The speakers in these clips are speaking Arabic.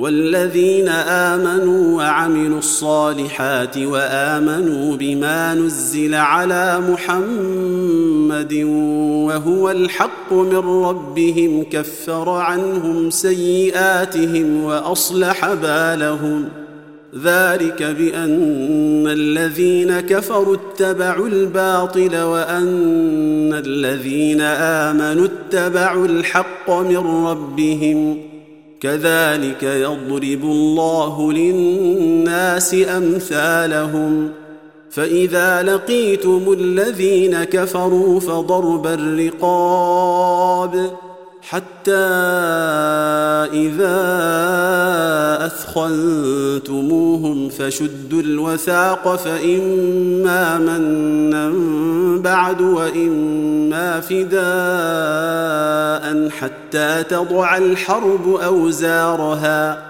والذين آمنوا وعملوا الصالحات وآمنوا بما نزل على محمد وهو الحق من ربهم كفر عنهم سيئاتهم وأصلح بالهم ذلك بأن الذين كفروا اتبعوا الباطل وأن الذين آمنوا اتبعوا الحق من ربهم كذلك يضرب الله للناس أمثالهم. فإذا لقيتم الذين كفروا فضرب الرقاب. حتى إذا أثخنتموهم فشدوا الوثاق فإما منا بعد وإما فداء حتى تضع الحرب أوزارها.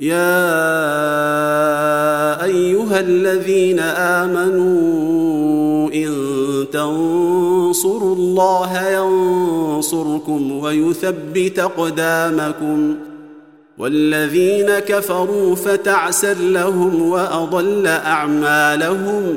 يا أيها الذين آمنوا إن تنصروا الله ينصركم ويثبت أقدامكم والذين كفروا فتعسا لهم وأضل أعمالهم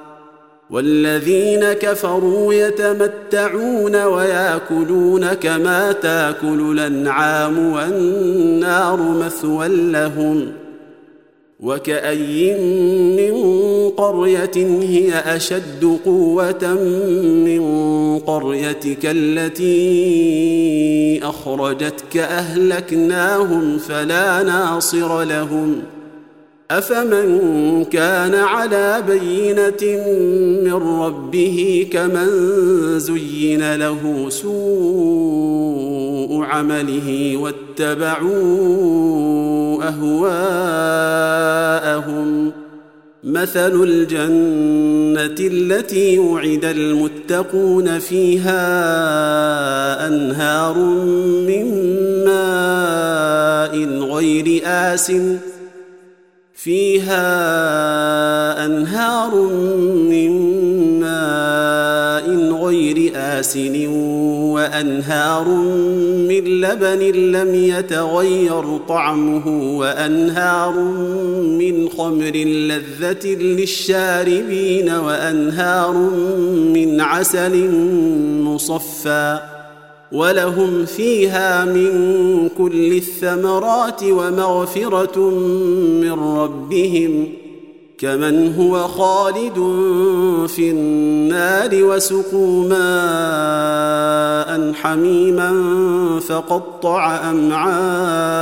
والذين كفروا يتمتعون وياكلون كما تاكل الأنعام والنار مثوى لهم وكأي من قرية هي أشد قوة من قريتك التي أخرجتك أهلكناهم فلا ناصر لهم ۖ أفمن كان على بينة من ربه كمن زين له سوء عمله واتبعوا أهواءهم. مثل الجنة التي وعد المتقون فيها أنهار من ماء غير آسٍ فيها أنهار من ماء غير آسن وأنهار من لبن لم يتغير طعمه وأنهار من خمر لذة للشاربين وأنهار من عسل مصفى ولهم فيها من كل الثمرات ومغفرة من ربهم كمن هو خالد في النار وسقوا ماء حميما فقطع أمعاءهم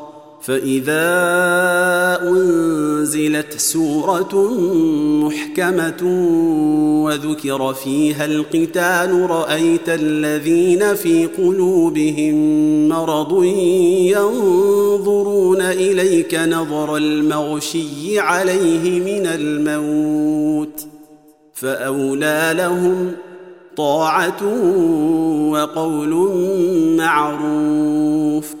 فإذا أنزلت سورة محكمة وذكر فيها القتال رأيت الذين في قلوبهم مرض ينظرون إليك نظر المغشي عليه من الموت فأولى لهم طاعة وقول معروف.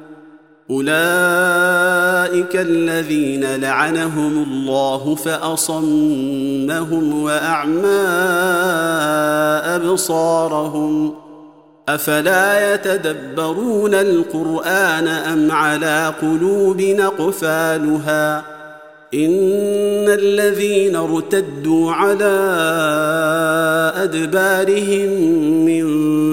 أولئك الذين لعنهم الله فأصمهم وأعمى أبصارهم أفلا يتدبرون القرآن أم على قلوب نقفالها إن الذين ارتدوا على أدبارهم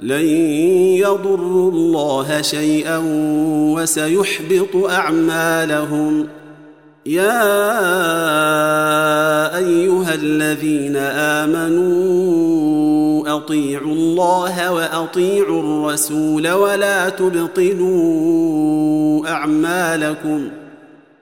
لن يضروا الله شيئا وسيحبط أعمالهم. يا أيها الذين آمنوا أطيعوا الله وأطيعوا الرسول ولا تبطلوا أعمالكم.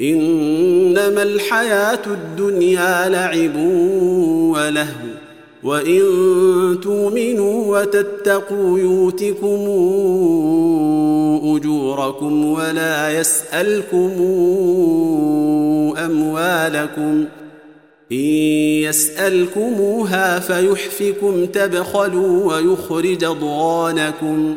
إنما الحياة الدنيا لعب ولهو وإن تؤمنوا وتتقوا يؤتكم أجوركم ولا يسألكم أموالكم إن يسألكموها فيحفكم تبخلوا ويخرج ضغانكم.